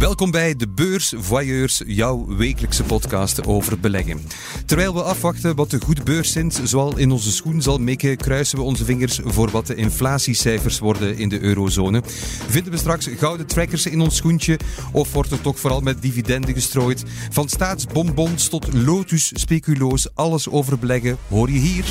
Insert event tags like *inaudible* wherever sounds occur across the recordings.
Welkom bij De Beurs Voyeurs, jouw wekelijkse podcast over beleggen. Terwijl we afwachten wat de goede beurscent zoal in onze schoen zal mikken, kruisen we onze vingers voor wat de inflatiecijfers worden in de eurozone. Vinden we straks gouden trackers in ons schoentje of wordt er toch vooral met dividenden gestrooid? Van staatsbonbons tot lotus-speculoos, alles over beleggen hoor je hier.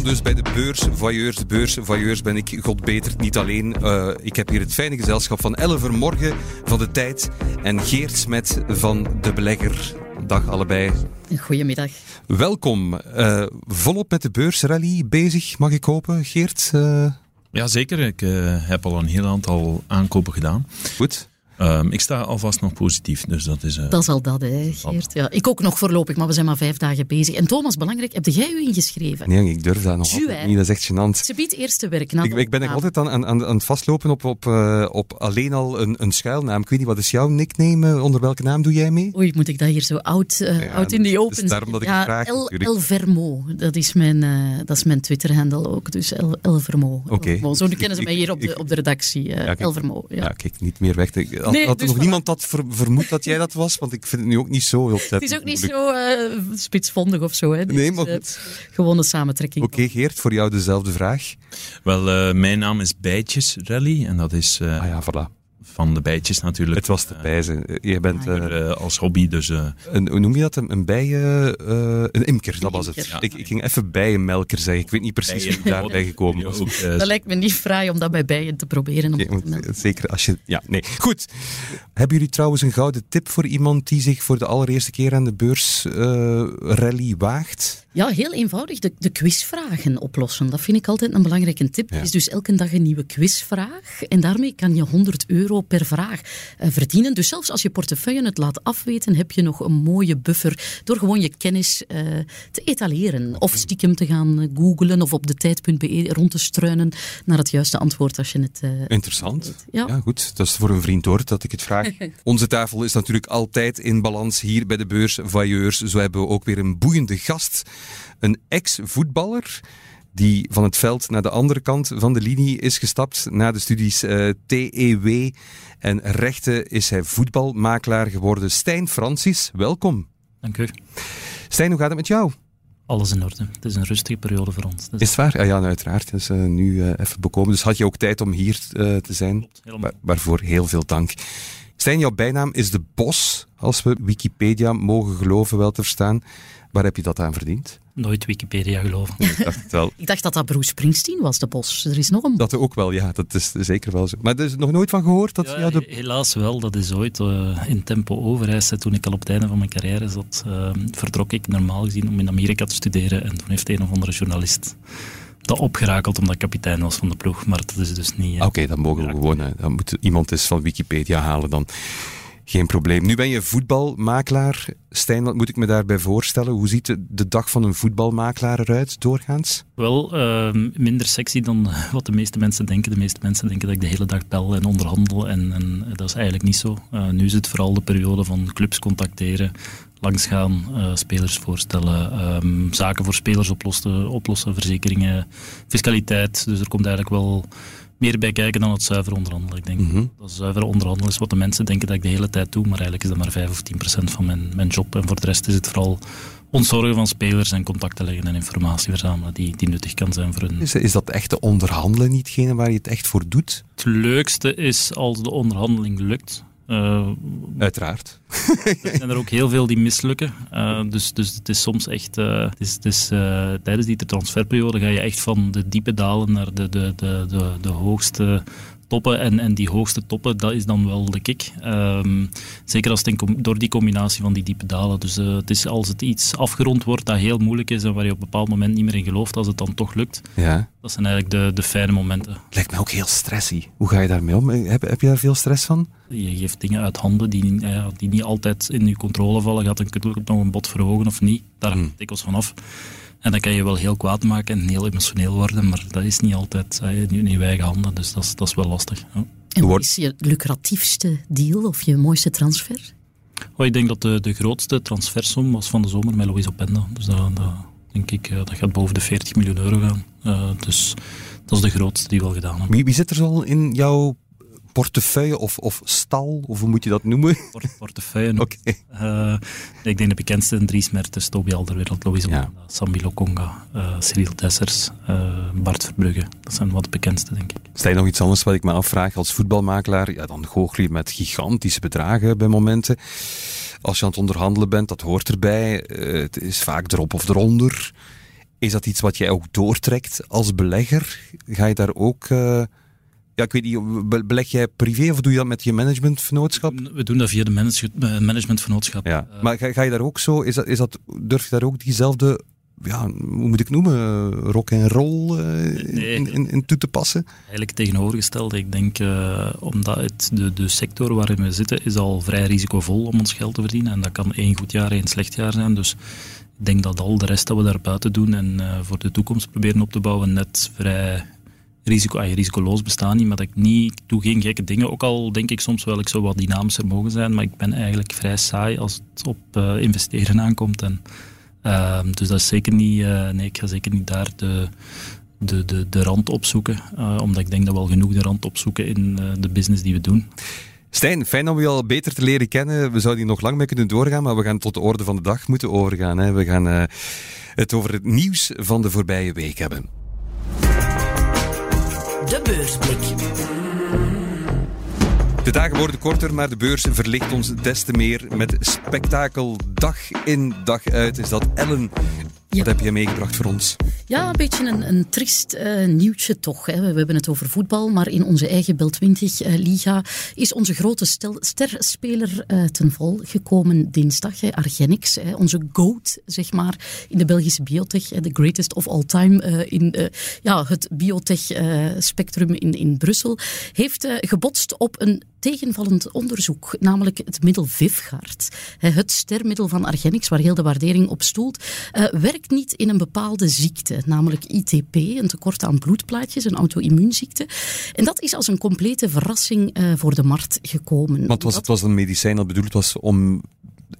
Welkom dus bij de Beurs Voyeurs. De Beurs Voyeurs ben ik, god beter, niet alleen. Uh, ik heb hier het fijne gezelschap van Elle Vermorgen van De Tijd en Geert Smet van De Belegger. Dag allebei. Goedemiddag. Welkom. Uh, volop met de beursrally bezig, mag ik hopen, Geert? Uh... Ja, zeker. Ik heb al een heel aantal aankopen gedaan. Goed. Um, ik sta alvast nog positief, dus dat is... Uh, dat is al dat, hè, Geert. Ja, ik ook nog voorlopig, maar we zijn maar vijf dagen bezig. En Thomas, belangrijk, heb jij u ingeschreven? Nee, ik durf dat nog niet. Dat is echt gênant. Ze biedt eerste werk. Ik, ik ben altijd aan, aan, aan het vastlopen op, op, uh, op alleen al een, een schuilnaam. Ik weet niet, wat is jouw nickname? Onder welke naam doe jij mee? Oei, moet ik dat hier zo oud, uh, ja, oud in die open is daarom dat ik ja, vraag. El, El Vermo, dat is mijn, dat is mijn Twitter-handle ook. Dus El, El Vermo. Oké. Okay. Zo kennen ze mij hier op de, op de redactie. Ja, kijk, El Vermo. Ja. ja, kijk, niet meer weg. Had, nee, had dus nog niemand dat ver, vermoed dat jij dat was? Want ik vind het nu ook niet zo heel Het is ook niet zo uh, spitsvondig of zo. Hè. Nee, maar uh, gewone samentrekking. Oké, okay, Geert, voor jou dezelfde vraag. Wel, uh, mijn naam is Bijtjes Rally en dat is... ah ja, voilà van de bijtjes natuurlijk. Het was de bijzen. Je bent uh, als hobby dus... Uh, een, hoe noem je dat? Een, een bijen... Uh, een imker, dat was het. Ja. Ik, ik, ging even bijenmelker zeggen. Ik weet niet precies bijen. hoe ik daarbij gekomen was. Dat lijkt me niet fraai om dat bij bijen te proberen. Om okay, te zeker als je... Ja, nee. Goed. Hebben jullie trouwens een gouden tip voor iemand die zich voor de allereerste keer aan de beursrally waagt? Ja, heel eenvoudig. De, de quizvragen oplossen. Dat vind ik altijd een belangrijke tip. Ja. is dus elke dag een nieuwe quizvraag. En daarmee kan je 100 euro per vraag uh, verdienen. Dus zelfs als je portefeuille het laat afweten, heb je nog een mooie buffer door gewoon je kennis uh, te etaleren. Of stiekem te gaan googlen of op de tijd.be rond te struinen naar het juiste antwoord als je het. Uh, Interessant. Ja. ja. goed. Dat is voor een vriend hoor dat ik het vraag. *laughs* Onze tafel is natuurlijk altijd in balans hier bij de beurs Voyeurs. Zo hebben we ook weer een boeiende gast. Een ex-voetballer die van het veld naar de andere kant van de linie is gestapt. Na de studies uh, TEW en rechten is hij voetbalmakelaar geworden. Stijn Francis, welkom. Dank u. Stijn, hoe gaat het met jou? Alles in orde. Het is een rustige periode voor ons. Dus... Is het waar? Ja, ja uiteraard. Het is uh, nu uh, even bekomen. Dus had je ook tijd om hier te zijn? Klopt, Waar, waarvoor heel veel dank. Stijn, jouw bijnaam is de Bos, als we Wikipedia mogen geloven wel te verstaan. Waar heb je dat aan verdiend? Nooit Wikipedia geloven. ik, dacht het wel. ik dacht dat dat Bruce Springsteen was, de bos. Er is nog een Dat ook wel, ja. Dat is zeker wel zo. Maar er is nog nooit van gehoord? Dat, ja, ja, de... Helaas wel. Dat is ooit uh, in tempo overreisde. Toen ik al op het einde van mijn carrière zat, uh, vertrok ik normaal gezien om in Amerika te studeren. En toen heeft een of andere journalist dat opgerakeld omdat ik kapitein was van de ploeg. Maar dat is dus niet... Oké, okay, dan mogen we gewoon... Dan moet iemand eens van Wikipedia halen dan. Geen probleem. Nu ben je voetbalmakelaar. Stijn, wat moet ik me daarbij voorstellen? Hoe ziet de dag van een voetbalmakelaar eruit, doorgaans? Wel, uh, minder sexy dan *laughs* wat de meeste mensen denken. De meeste mensen denken dat ik de hele dag bel en onderhandel. En, en dat is eigenlijk niet zo. Uh, nu is het vooral de periode van clubs contacteren, langsgaan, uh, spelers voorstellen, um, zaken voor spelers oplossen, oplossen, verzekeringen, fiscaliteit. Dus er komt eigenlijk wel meer bij kijken dan het zuiver onderhandelen. Ik denk mm -hmm. dat zuiver onderhandelen is wat de mensen denken dat ik de hele tijd doe, maar eigenlijk is dat maar 5 of 10 procent van mijn, mijn job. En voor de rest is het vooral ontzorgen van spelers en contacten leggen en informatie verzamelen die, die nuttig kan zijn voor hun. Is, is dat echte onderhandelen nietgene waar je het echt voor doet? Het leukste is als de onderhandeling lukt. Uh, Uiteraard. *laughs* Er zijn er ook heel veel die mislukken. Uh, dus, dus het is soms echt. Uh, het is, het is, tijdens die transferperiode ga je echt van de diepe dalen naar de, de, de, de, de hoogste toppen. En, en die hoogste toppen, dat is dan wel de kick. Um, zeker als het door die combinatie van die diepe dalen. Dus uh, het is als het iets afgerond wordt dat heel moeilijk is en waar je op een bepaald moment niet meer in gelooft, als het dan toch lukt. Ja. Dat zijn eigenlijk de, de fijne momenten. Lijkt me ook heel stressy. Hoe ga je daarmee om? Heb, heb je daar veel stress van? Je geeft dingen uit handen die, ja, die niet altijd in je controle vallen. Gaat een, nog een bot verhogen of niet? Daar hangt hmm. dikwijls vanaf. En dan kan je wel heel kwaad maken en heel emotioneel worden, maar dat is niet altijd uh, in je eigen handen, dus dat is, dat is wel lastig. Ja. En wat is je lucratiefste deal of je mooiste transfer? ik denk dat de, de grootste transfersom was van de zomer met Louis Openda. Dus dat, dat denk ik, dat gaat boven de 40 miljoen euro gaan. dus dat is de grootste die we al gedaan hebben. Wie, wie zit er al in jouw portefeuille of, of stal, of hoe moet je dat noemen? portefeuille. *laughs* Oké. Okay. Uh, ik denk de bekendste Dries Mertens, Toby Alderwereld, Louise ja. Sambi Lokonga, uh, Cyril Dessers, uh, Bart Verbrugge. Dat zijn wat de bekendste, denk ik. Stel je nog iets anders wat ik me afvraag als voetbalmakelaar? Ja, dan goochel je met gigantische bedragen bij momenten. Als je aan het onderhandelen bent, dat hoort erbij. het is vaak erop of eronder. Is dat iets wat jij ook doortrekt als belegger? Ga je daar ook ja, ik weet niet, beleg jij privé of doe je dat met je managementvernootschap? We doen dat via de eh, managementvernootschap. Ja. Uh, maar ga, ga, je daar ook zo, is dat, is dat, durf je daar ook diezelfde, ja, hoe moet ik noemen, rock en roll in, in, toe te passen? Eigenlijk tegenovergesteld. Ik denk, uh, omdat het, de, de sector waarin we zitten is al vrij risicovol om ons geld te verdienen. En dat kan één goed jaar, één slecht jaar zijn. Dus ik denk dat al de rest dat we daar buiten doen en voor de toekomst proberen op te bouwen net vrij risico, ah, risicoloos bestaan niet, maar dat ik niet, doe geen gekke dingen. Ook al denk ik soms wel, ik zou wat dynamischer mogen zijn, maar ik ben eigenlijk vrij saai als het op uh, investeren *laughs* aankomt. En, uh, dus dat is zeker niet, uh, nee, ik ga zeker niet daar de, de, de, de rand opzoeken, uh, omdat ik denk dat we al genoeg de rand opzoeken in de business die we doen. Stijn, fijn om je al beter te leren kennen. We zouden hier nog lang mee kunnen doorgaan, maar we gaan tot de orde van de dag moeten overgaan. Hè. We gaan het over het nieuws van de voorbije week hebben. De beursblik. De dagen worden korter, maar de beurs verlicht ons des te meer met spektakel. Dag in, dag uit is dat Ellen wat heb je meegebracht voor ons? Ja, een beetje een, een triest uh, nieuwtje toch. Hè. We, hebben het over voetbal, maar in onze eigen Bel 20 uh, Liga is onze grote stel, sterspeler uh, ten val gekomen dinsdag. Hè. Argenix, hè, onze GOAT, zeg maar, in de Belgische biotech. The greatest of all time in ja, het biotech-spectrum in, in Brussel. Heeft gebotst op een tegenvallend onderzoek, namelijk het middel Vivgaard. Het stermiddel van Argenix, waar heel de waardering op stoelt, werkt niet in een bepaalde ziekte, namelijk ITP, een tekort aan bloedplaatjes, een auto-immuunziekte. En dat is als een complete verrassing uh, voor de markt gekomen. Want was, het was een medicijn dat bedoeld was om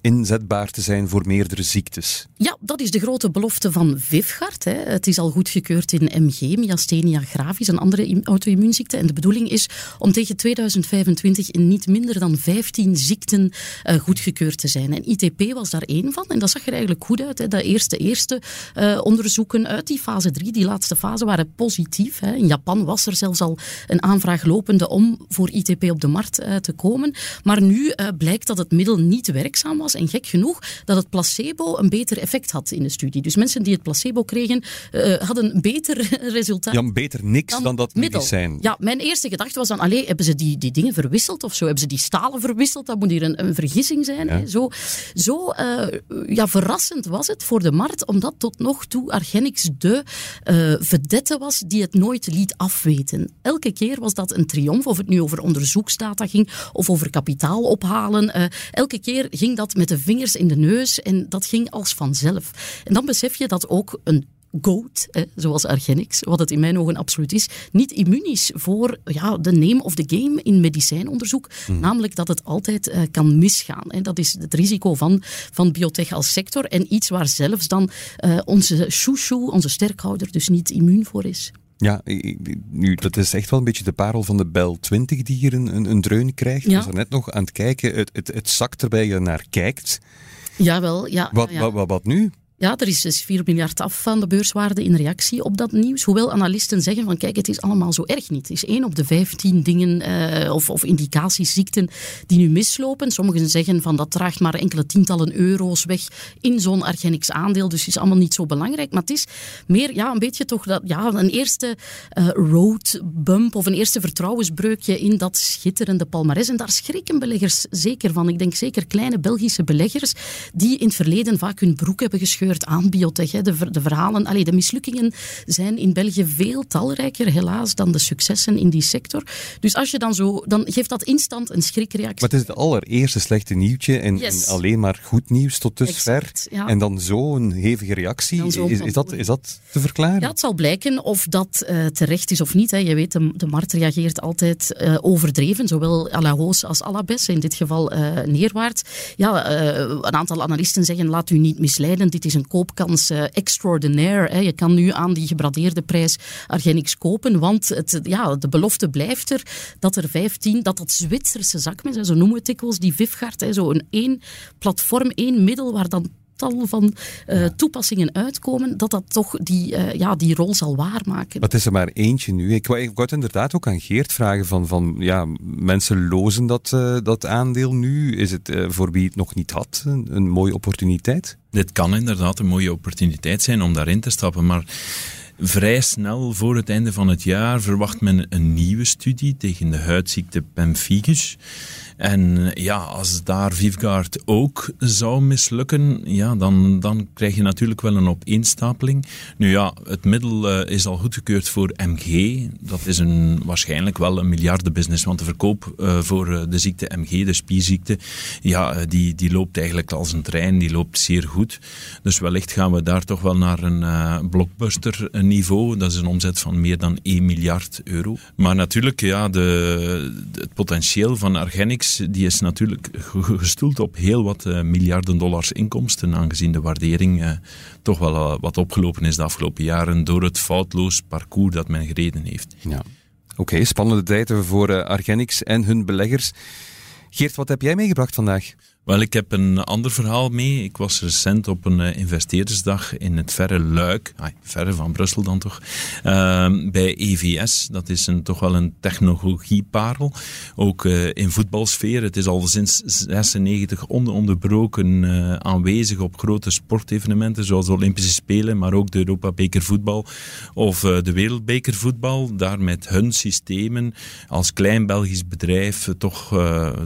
inzetbaar te zijn voor meerdere ziektes. Ja, dat is de grote belofte van Vivgard. Hè. Het is al goedgekeurd in MG, myasthenia gravis, een andere auto-immuunziekte. En de bedoeling is om tegen 2025 in niet minder dan 15 ziekten uh, goedgekeurd te zijn. En ITP was daar één van. En dat zag er eigenlijk goed uit. Hè. De eerste, eerste uh, onderzoeken uit die fase 3, die laatste fase, waren positief. Hè. In Japan was er zelfs al een aanvraag lopende om voor ITP op de markt uh, te komen. Maar nu blijkt dat het middel niet werkzaam was en gek genoeg dat het placebo een beter effect had in de studie. Dus mensen die het placebo kregen, uh, hadden een beter *laughs* resultaat. Ja, beter niks dan, dat middel. medicijn. Ja, mijn eerste gedachte was dan, alleen hebben ze die, die dingen verwisseld of zo? Hebben ze die stalen verwisseld? Dat moet hier een, een vergissing zijn. Hè? Zo, zo uh, ja, verrassend was het voor de markt, omdat tot nog toe Argenix de uh, vedette was die het nooit liet afweten. Elke keer was dat een triomf, of het nu over onderzoeksdata ging of over kapitaal ophalen. elke keer ging dat met de vingers in de neus en dat ging als vanzelf. En dan besef je dat ook een goat, zoals Argenix, wat het in mijn ogen absoluut is, niet immuun is voor ja, de name of the game in medicijnonderzoek. Hmm. Namelijk dat het altijd uh, kan misgaan. Hè. Dat is het risico van, van biotech als sector en iets waar zelfs dan uh, onze chouchou, onze sterkhouder, dus niet immuun voor is. Ja, nu, dat is echt wel een beetje de parel van de Bel 20 die hier een, een, een dreun krijgt. Ja. Was er net nog aan het kijken. Het, het, het zakt terwijl je naar kijkt. Jawel, ja. Wat, ja. Wat, wat, wat nu? Ja, er is dus 4 miljard af van de beurswaarde in reactie op dat nieuws. Hoewel analisten zeggen van kijk, het is allemaal zo erg niet. Het is één op de 15 dingen uh, of, of die nu mislopen. Sommigen zeggen van dat draagt maar enkele tientallen euro's weg in zo'n Argenix aandeel. Dus het is allemaal niet zo belangrijk. Maar het is meer ja, een beetje toch dat, ja, een eerste uh, road bump of een eerste vertrouwensbreukje in dat schitterende palmares. En daar schrikken beleggers zeker van. Ik denk zeker kleine Belgische beleggers die in het verleden vaak hun broek hebben gescheurd gebeurt aan biotech. Hè. De, de verhalen, allee, de mislukkingen zijn in België veel talrijker, helaas, dan de successen in die sector. Dus als je dan zo, dan geeft dat instant een schrikreactie. Maar het is het allereerste slechte nieuwtje en, en alleen maar goed nieuws tot dusver. En dan zo'n hevige reactie. Is, is, dat, is dat te verklaren? Ja, het zal blijken of dat uh, terecht is of niet. Hè. Je weet, de, de markt reageert altijd uh, overdreven, zowel à la hausse als à la in dit geval uh, neerwaarts. Ja, een aantal analisten zeggen, laat u niet misleiden, dit is een koopkans extraordinaire. Hè. Je kan nu aan die gebradeerde prijs Argenix kopen, want het, ja, de belofte blijft er dat er 15, dat dat Zwitserse zakmes, zo noemen we het dikwijls, die Vivgaard, zo een één platform, één middel waar dan tal van uh, toepassingen uitkomen, dat dat toch die, uh, ja, die rol zal waarmaken. Maar het is er maar eentje nu. Ik wou, ik wou het inderdaad ook aan Geert vragen van, van ja, mensen lozen dat, uh, dat aandeel nu. Is het voor wie het nog niet had een, een mooie opportuniteit? Dit kan inderdaad een mooie opportuniteit zijn om daarin te stappen, maar Vrij snel voor het einde van het jaar verwacht men een nieuwe studie tegen de huidziekte pemphigus. En ja, als daar Vivgaard ook zou mislukken, ja, dan, dan krijg je natuurlijk wel een opeenstapeling. Nu ja, het middel uh, is al goedgekeurd voor MG. Dat is een, waarschijnlijk wel een miljardenbusiness, want de verkoop uh, voor uh, de ziekte MG, de spierziekte, ja, die, die loopt eigenlijk als een trein, die loopt zeer goed. Dus wellicht gaan we daar toch wel naar een blockbuster niveau. Dat is een omzet van meer dan 1 miljard euro. Maar natuurlijk, ja, de, het potentieel van Argenix die is natuurlijk gestoeld op heel wat uh, miljarden dollars inkomsten, aangezien de waardering uh, toch wel uh, wat opgelopen is de afgelopen jaren door het foutloos parcours dat men gereden heeft. Ja. Oké, spannende tijden voor Argenix en hun beleggers. Geert, wat heb jij meegebracht vandaag? Wel, ik heb een ander verhaal mee. Ik was recent op een uh, investeerdersdag in het verre Luik, ah, verre van Brussel dan toch, uh, bij EVS. Dat is een, toch wel een technologieparel, ook uh, in voetbalsfeer. Het is al sinds 96 ononderbroken uh, aanwezig op grote sportevenementen, zoals de Olympische Spelen, maar ook de Europa Beker voetbal of de Wereldbeker voetbal. Daar met hun systemen als klein Belgisch bedrijf toch,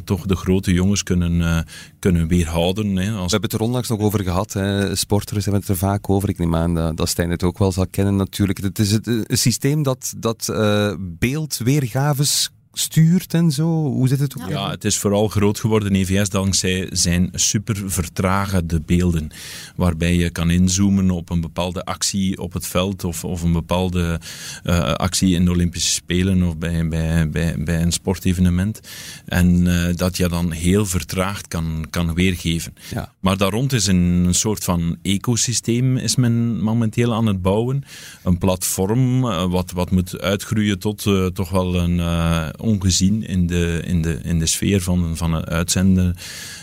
toch de grote jongens kunnen kunnen weerhouden. Hè. We hebben het er onlangs nog over gehad. Hè. Sporters hebben het er vaak over. Ik neem aan dat, dat Stijn het ook wel zal kennen natuurlijk. Het is het, een systeem dat, dat uh, beeldweergaves stuurt en zo? Hoe zit het? Ook? Ja, het is vooral groot geworden, EVS, dankzij zijn super vertragende beelden. Waarbij je kan inzoomen op een bepaalde actie op het veld of, of een bepaalde uh, actie in de Olympische Spelen of bij, bij, bij, bij een sportevenement. En uh, dat je dan heel vertraagd kan, kan weergeven. Ja. Maar daar rond is een soort van ecosysteem is men momenteel aan het bouwen. Een platform uh, wat, wat moet uitgroeien tot toch wel een ongezien in de, in de, in de sfeer van, van het uitzenden uh,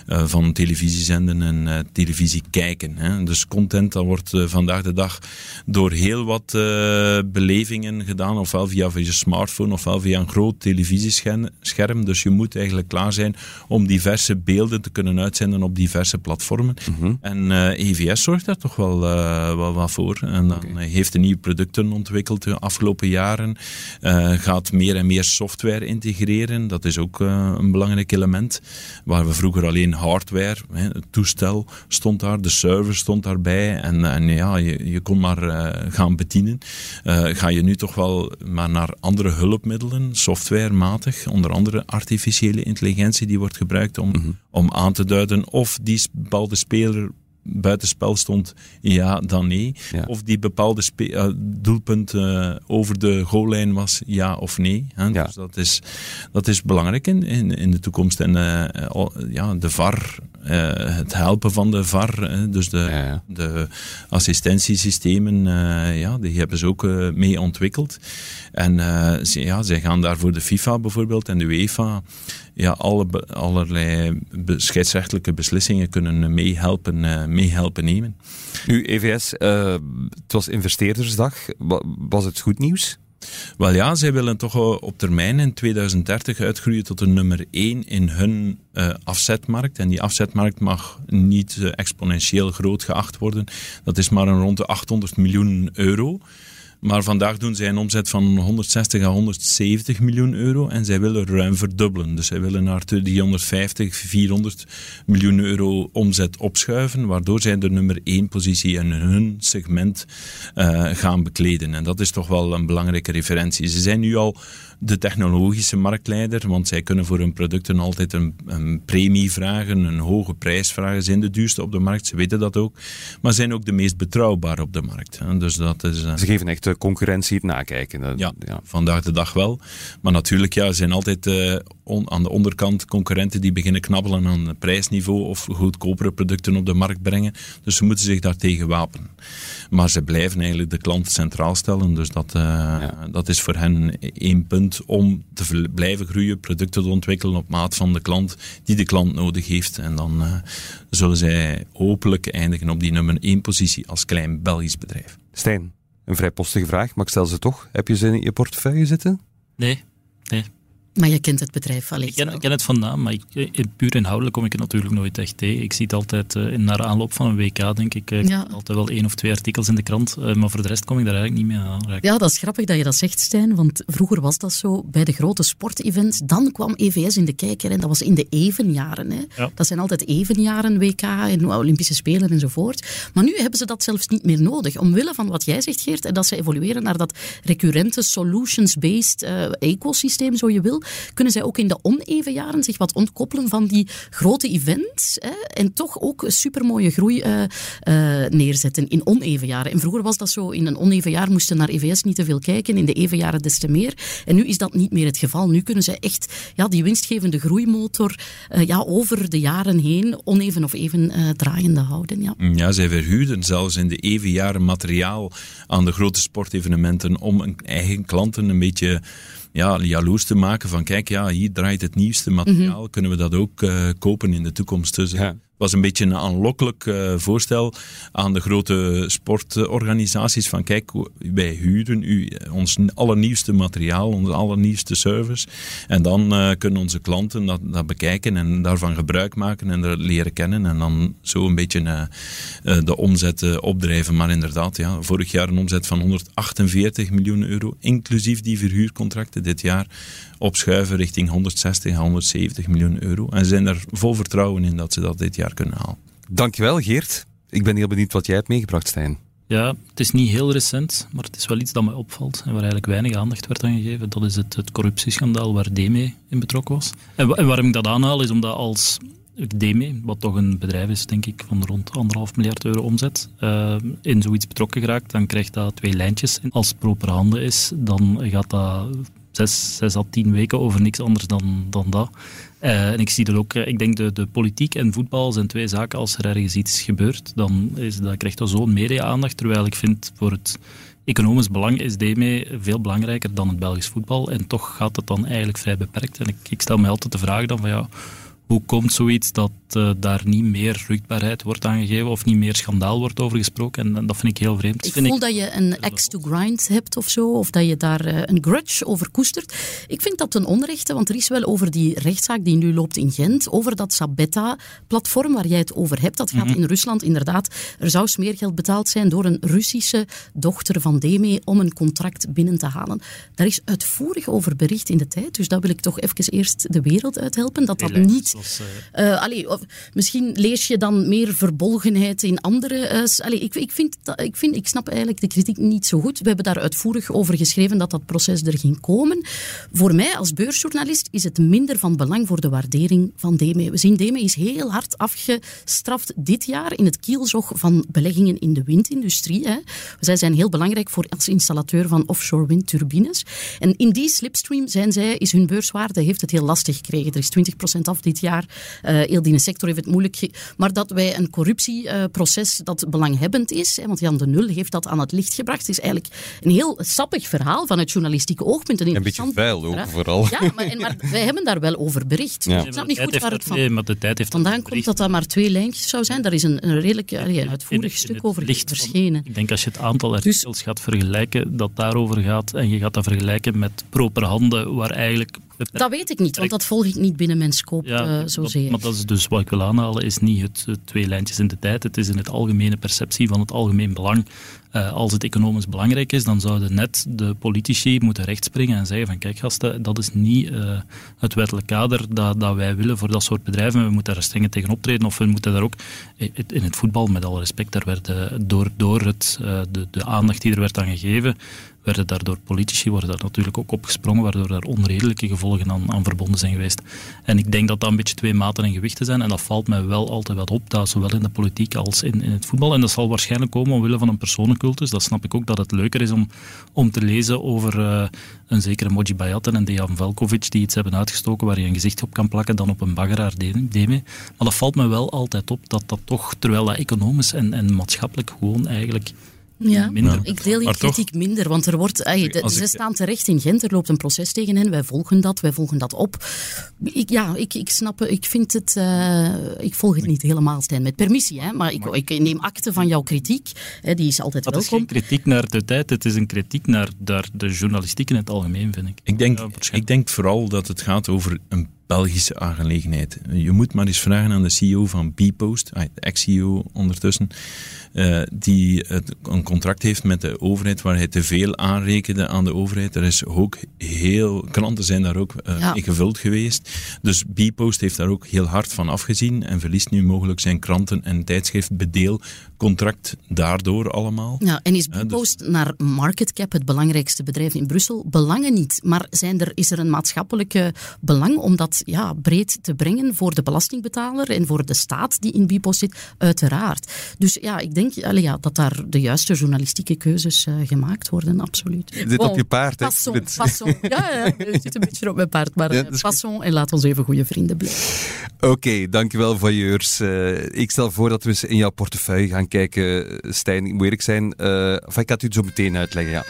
van televisiezenden en uh, televisie kijken. Hè. Dus content dat wordt uh, vandaag de dag door heel wat belevingen gedaan, ofwel via je smartphone ofwel via een groot televisiescherm. Dus je moet eigenlijk klaar zijn om diverse beelden te kunnen uitzenden op diverse platformen. Mm -hmm. En EVS zorgt daar toch wel, wel wat voor. En dan okay. heeft een nieuwe producten ontwikkeld de afgelopen jaren. gaat meer en meer software integreren. Dat is ook een belangrijk element. Waar we vroeger alleen hardware, hè, het toestel stond daar, de server stond daarbij en, en ja, je, je kon maar uh, gaan bedienen. Uh, ga je nu toch wel maar naar andere hulpmiddelen, softwarematig, onder andere artificiële intelligentie die wordt gebruikt om, mm -hmm. om aan te duiden of die bepaalde speler buitenspel stond, ja, dan nee. Ja. Of die bepaalde uh, doelpunt uh, over de goollijn was, ja of nee. Hè? Ja. Dus dat is, dat is belangrijk in, in, in de toekomst. En uh, ja, de VAR, het helpen van de VAR, dus de, ja, de assistentiesystemen, ja, die hebben ze ook mee ontwikkeld. En ze, ja, zij gaan daar voor de FIFA bijvoorbeeld en de UEFA ja, alle, allerlei scheidsrechtelijke beslissingen kunnen meehelpen, uh, meehelpen nemen. Nu, EVS, uh, het was investeerdersdag. Was het goed nieuws? Wel ja, zij willen toch op termijn in 2030 uitgroeien tot een nummer 1 in hun uh, afzetmarkt. En die afzetmarkt mag niet uh, exponentieel groot geacht worden. Dat is maar een rond de 800 miljoen euro. Maar vandaag doen zij een omzet van 160 à 170 miljoen euro en zij willen ruim verdubbelen. Dus zij willen naar 350, 400 miljoen euro omzet opschuiven, waardoor zij de nummer 1 positie in hun segment uh, gaan bekleden. En dat is toch wel een belangrijke referentie. Ze zijn nu al de technologische marktleider, want zij kunnen voor hun producten altijd een, een, premie vragen, een hoge prijs vragen. Ze zijn de duurste op de markt, ze weten dat ook. Maar zijn ook de meest betrouwbaar op de markt. Dus dat is, uh... Ze geven echt de concurrentie het nakijken. Ja, ja, vandaag de dag wel. Maar natuurlijk, ja, er zijn altijd uh, on, aan de onderkant concurrenten die beginnen knabbelen aan het prijsniveau of goedkopere producten op de markt brengen. Dus ze moeten zich daartegen wapenen. Maar ze blijven eigenlijk de klant centraal stellen. Dus dat, uh, ja. dat is voor hen één punt om te blijven groeien, producten te ontwikkelen op maat van de klant, die de klant nodig heeft. En dan uh, zullen zij hopelijk eindigen op die nummer één positie als klein Belgisch bedrijf. Stijn, een vrij postige vraag, maar ik stel ze toch. Heb je ze in je portefeuille zitten? Nee, nee. Maar je kent het bedrijf al Ik ken, ik ken het vandaan, maar ik, eh, puur inhoudelijk kom ik het natuurlijk nooit echt tegen. Ik zie het altijd uh, naar aanloop van een WK, denk ik. Ja. altijd wel één of twee artikels in de krant, uh, maar voor de rest kom ik daar eigenlijk niet mee aan. Ja, dat is grappig dat je dat zegt, Stijn, want vroeger was dat zo bij de grote sportevents. Dan kwam EVS in de kijker en dat was in de evenjaren. Hè. Ja. Dat zijn altijd evenjaren, WK en Olympische Spelen enzovoort. Maar nu hebben ze dat zelfs niet meer nodig. Omwille van wat jij zegt, Geert, en dat ze evolueren naar dat recurrente, solutions-based ecosysteem, zo je wil kunnen zij ook in de oneven jaren zich wat ontkoppelen van die grote events hè, en toch ook supermooie groei uh, uh, neerzetten in oneven jaren. En vroeger was dat zo, in een oneven jaar moesten naar EVS niet te veel kijken, in de even jaren des te meer. En nu is dat niet meer het geval. Nu kunnen zij echt ja, die winstgevende groeimotor uh, ja, over de jaren heen oneven of even draaiende houden. Ja. ja, zij verhuurden zelfs in de even jaren materiaal aan de grote sportevenementen om een eigen klanten een beetje ja, jaloers te maken van kijk, ja, hier draait het nieuwste materiaal, mm -hmm. kunnen we dat ook uh, kopen in de toekomst. Dus ja was een beetje een aanlokkelijk uh, voorstel aan de grote sportorganisaties van kijk, wij huren u ons allernieuwste materiaal, onze allernieuwste service en dan uh, kunnen onze klanten dat, dat, bekijken en daarvan gebruik maken en er leren kennen en dan zo een beetje de omzet opdrijven. Maar inderdaad, ja, vorig jaar een omzet van 148 miljoen euro, inclusief die verhuurcontracten dit jaar opschuiven richting 160 à 170 miljoen euro. En ze zijn er vol vertrouwen in dat ze dat dit jaar kunnen halen. Dankjewel Geert. Ik ben heel benieuwd wat jij hebt meegebracht, Stijn. Ja, het is niet heel recent, maar het is wel iets dat mij opvalt en waar eigenlijk weinig aandacht werd aan gegeven. Dat is het, het corruptieschandaal waar DME in betrokken was. En, en waarom ik dat aanhaal is omdat als DME, wat toch een bedrijf is, denk ik, van rond anderhalf miljard euro omzet, uh, in zoiets betrokken geraakt, dan krijgt dat twee lijntjes. En als het proper handen is, dan gaat dat zes, zes à tien weken over niks anders dan, dan dat. Uh, en ik zie dat ook, ik denk de, de politiek en voetbal zijn twee zaken. Als er ergens iets gebeurt, dan is, dat krijgt dat zo'n media-aandacht. Terwijl ik vind voor het economisch belang is DME veel belangrijker dan het Belgisch voetbal. En toch gaat het dan eigenlijk vrij beperkt. En ik, ik stel me altijd de vraag dan van ja hoe komt zoiets dat uh, daar niet meer rugbaarheid wordt aangegeven of niet meer schandaal wordt over gesproken? En, en dat vind ik heel vreemd. Ik voel ik, dat je een axe to grind hebt of zo, of dat je daar uh, een grudge over koestert. Ik vind dat ten onrechte, want er is wel over die rechtszaak die nu loopt in Gent, over dat Sabetta-platform waar jij het over hebt. Dat gaat mm -hmm. in Rusland inderdaad. Er zou smeergeld betaald zijn door een Russische dochter van Deme om een contract binnen te halen. Daar is uitvoerig over bericht in de tijd, dus dat wil ik toch even eerst de wereld uithelpen. Dat dat niet Uh, allee, of, misschien lees je dan meer verbolgenheid in andere. Uh, allee, ik, ik, vind ik, vind, ik snap eigenlijk de kritiek niet zo goed. We hebben daar uitvoerig over geschreven dat dat proces er ging komen. Voor mij als beursjournalist is het minder van belang voor de waardering van DME. We zien DME is heel hard afgestraft dit jaar in het kielzog van beleggingen in de windindustrie. Hè. Zij zijn heel belangrijk voor als installateur van offshore windturbines. En in die slipstream zijn zij, is hun beurswaarde heeft het heel lastig gekregen. Er is 20% af dit jaar. Uh, heel die sector heeft het moeilijk. Maar dat wij een corruptieproces uh, dat belanghebbend is, hè, want Jan de Nul heeft dat aan het licht gebracht, is eigenlijk een heel sappig verhaal vanuit journalistieke oogpunt. Een, een beetje vuil ook vooral. Ja, maar, en, maar, wij hebben daar wel over bericht. Ja. Ik snap niet goed waar het van nee, maar de tijd heeft vandaan komt dat dat maar twee lijntjes zou zijn. Daar is een, een redelijk een uitvoerig in, in stuk over licht verschenen. ik denk als je het aantal artikels dus, gaat vergelijken dat daarover gaat en je gaat dat vergelijken met proper handen waar eigenlijk dat weet ik niet, want dat volg ik niet binnen mijn scope ja, uh, zozeer. Maar dat is dus wat ik wil aanhalen, is niet het, het, twee lijntjes in de tijd. Het is in het algemene perceptie van het algemeen belang Uh, als het economisch belangrijk is, dan zouden net de politici moeten rechtspringen en zeggen van kijk gasten, dat is niet uh, het wettelijk kader dat, dat wij willen voor dat soort bedrijven. We moeten daar streng tegen optreden of we moeten daar ook in het voetbal, met alle respect, daar werd door, door het, de, de aandacht die er werd aan gegeven, werden daardoor politici worden daar natuurlijk ook opgesprongen, waardoor daar onredelijke gevolgen aan, aan, verbonden zijn geweest. En ik denk dat dat een beetje twee maten en gewichten zijn. En dat valt mij wel altijd wat op, dat zowel in de politiek als in, in het voetbal. En dat zal waarschijnlijk komen omwille van een personencultus. Dat snap ik ook, dat het leuker is om, om te lezen over uh, een zekere Moji Bayatten en Dejan Velkovic, die iets hebben uitgestoken waar je een gezicht op kan plakken, dan op een baggeraar deme. Maar dat valt me wel altijd op, dat dat toch, terwijl dat economisch en, en maatschappelijk gewoon eigenlijk ja, minder. ik deel die kritiek minder, want er wordt, ze staan terecht in Gent, er loopt een proces tegen hen, wij volgen dat, wij volgen dat op. Ik, ja, ik, ik snap, ik vind het, uh, ik volg het niet helemaal, Stijn, met permissie, hè, maar ik, ik neem akte van jouw kritiek, hè, die is altijd dat welkom. Het is geen kritiek naar de tijd, het is een kritiek naar, naar de journalistiek in het algemeen, vind ik. Ik denk, ik denk vooral dat het gaat over een Belgische aangelegenheid. Je moet maar eens vragen aan de CEO van Bpost, ah, de ex-CEO ondertussen, uh, die een contract heeft met de overheid waar hij te veel aanrekende aan de overheid. Er is ook heel, klanten zijn daar ook uh, ja. in gevuld geweest. Dus Bpost heeft daar ook heel hard van afgezien en verliest nu mogelijk zijn kranten- en tijdschriftbedeelcontract daardoor allemaal. Ja, en is dus Bpost dus... naar marketcap het belangrijkste bedrijf in Brussel? Belangen niet, maar zijn er, is er een maatschappelijke belang om dat ja, breed te brengen voor de belastingbetaler en voor de staat die in Bpost zit? Uiteraard. Dus ja, ik denk allee, ja, dat daar de juiste journalistieke keuzes uh, gemaakt worden, absoluut. Zit op je paard, hè? Passon, passon. Ja, ja, je zit een *laughs* beetje op mijn paard, maar ja, uh, passon en laat ons even goede vrienden blijven. Oké, okay, dankjewel voyeurs. Uh, ik stel voor dat we eens in jouw portefeuille gaan kijken, Stijn. Ik moet eerlijk zijn, of ik ga het u zo meteen uitleggen, ja.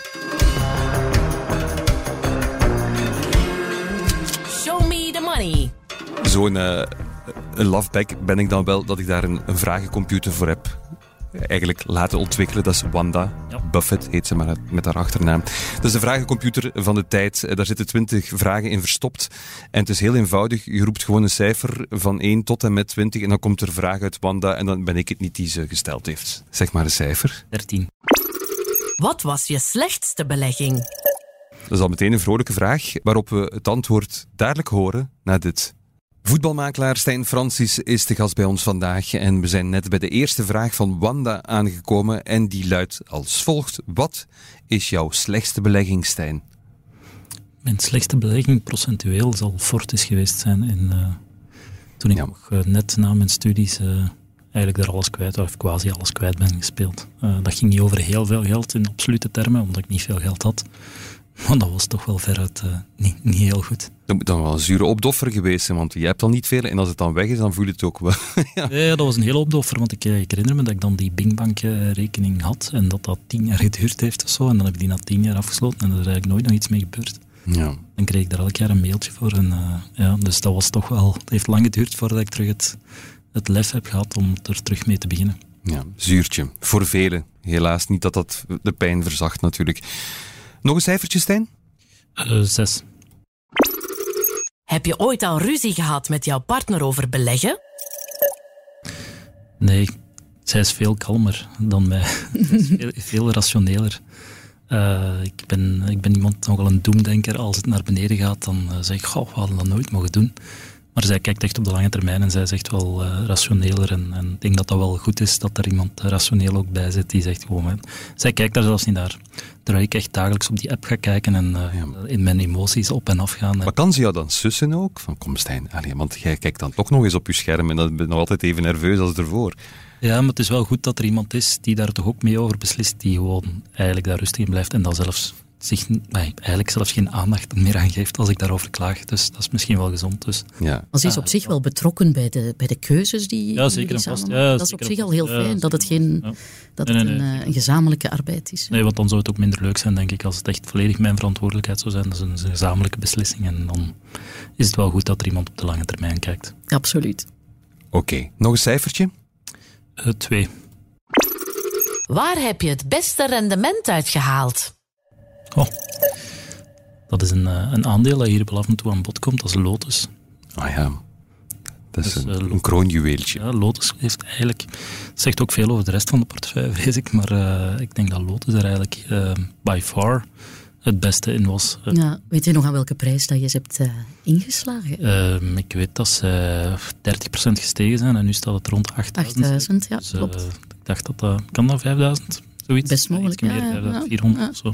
Zo'n een loveback ben ik dan wel dat ik daar een, een vragencomputer voor heb eigenlijk laten ontwikkelen. Dat is Wanda. Buffett heet ze maar met haar achternaam. Dat is de vragencomputer van de tijd. Eh, daar zitten twintig vragen in verstopt. En het is heel eenvoudig. Je roept gewoon een cijfer van 1 tot en met 20 en dan komt er vraag uit Wanda en dan ben ik het niet die ze gesteld heeft. Zeg maar een cijfer. 13. Wat was je slechtste belegging? Dat is al meteen een vrolijke vraag, waarop we het antwoord dadelijk horen na dit. Voetbalmakelaar Stijn Francis is de gast bij ons vandaag en we zijn net bij de eerste vraag van Wanda aangekomen en die luidt als volgt. Wat is jouw slechtste belegging, Stijn? Mijn slechtste belegging procentueel zal Fortis geweest zijn in, uh, toen ik nog uh, net na mijn studies uh, eigenlijk daar alles kwijt, of quasi alles kwijt ben gespeeld. dat ging niet over heel veel geld in absolute termen, omdat ik niet veel geld had. Maar dat was toch wel veruit uh, niet, niet heel goed. Dat moet dan wel een zure opdoffer geweest zijn, want je hebt dan niet veel en als het dan weg is, dan voel je het ook wel. *laughs* ja. dat was een hele opdoffer, want ik, eh, ik, herinner me dat ik dan die Bingbank-rekening had en dat dat tien jaar geduurd heeft of zo. En dan heb ik die na tien jaar afgesloten en er is eigenlijk nooit nog iets mee gebeurd. Ja. Dan kreeg ik daar elk jaar een mailtje voor. En, uh, ja, dus dat was toch wel... Het heeft lang geduurd voordat ik terug het, het lef heb gehad om er terug mee te beginnen. Ja, zuurtje. Voor velen. Helaas niet dat dat de pijn verzacht natuurlijk. Nog een cijfertje, Stijn? Uh, zes. Heb je ooit al ruzie gehad met jouw partner over beleggen? Nee, zij is veel kalmer dan mij. *laughs* veel, veel rationeler. Uh, ik, ben, ik ben iemand nogal een doemdenker. Als het naar beneden gaat, dan uh, zeg ik, goh, we hadden dat nooit mogen doen. Maar zij kijkt echt op de lange termijn en zij is echt wel uh, rationeler. En, en, ik denk dat dat wel goed is dat er iemand rationeel ook bij zit die zegt gewoon... Zij kijkt daar zelfs niet naar. Terwijl ik echt dagelijks op die app ga kijken en uh, in mijn emoties op en af gaan. Maar kan ze jou dan sussen ook? Van kom Stijn, allez, want jij kijkt dan toch nog eens op je scherm en dan ben je nog altijd even nerveus als ervoor. Ja, maar het is wel goed dat er iemand is die daar toch ook mee over beslist, die gewoon eigenlijk daar rustig in blijft en dan zelfs zich nee, eigenlijk zelfs geen aandacht meer aan geeft als ik daarover klaag. Dus dat is misschien wel gezond. Dus. Ja. Maar ze is op zich wel betrokken bij de, bij de keuzes die Ja, zeker en vast. Ja, dat is op zich al heel fijn, dat het, geen, dat het eh, een, gezamenlijke arbeid is. Nee, want dan zou het ook minder leuk zijn, denk ik, als het echt volledig mijn verantwoordelijkheid zou zijn. Dat is een gezamenlijke beslissing en dan is het wel goed dat er iemand op de lange termijn kijkt. Absoluut. Oké, nog een cijfertje? Uh, twee. Waar heb je het beste rendement uit gehaald? Oh. Dat is een, eh, een aandeel dat hier wel af en toe aan bod komt, dat is Lotus. Ah ja. Dat is Dus, een, eh, een kroonjuweeltje. Ja, Lotus heeft eigenlijk, zegt ook veel over de rest van de portefeuille, *laughs* vrees ik. Maar eh, ik denk dat Lotus er eigenlijk eh, by far het beste in was. Ja, weet je nog aan welke prijs dat je ze hebt eh, ingeslagen? ehm, ik weet dat ze 30% gestegen zijn en nu staat het rond 8000. 8000, ja, Dus, klopt. ik dacht dat dat... Kan dat 5000? Zoiets? Best mogelijk, Iets meer, ja, ja, 5400 ja. of zo.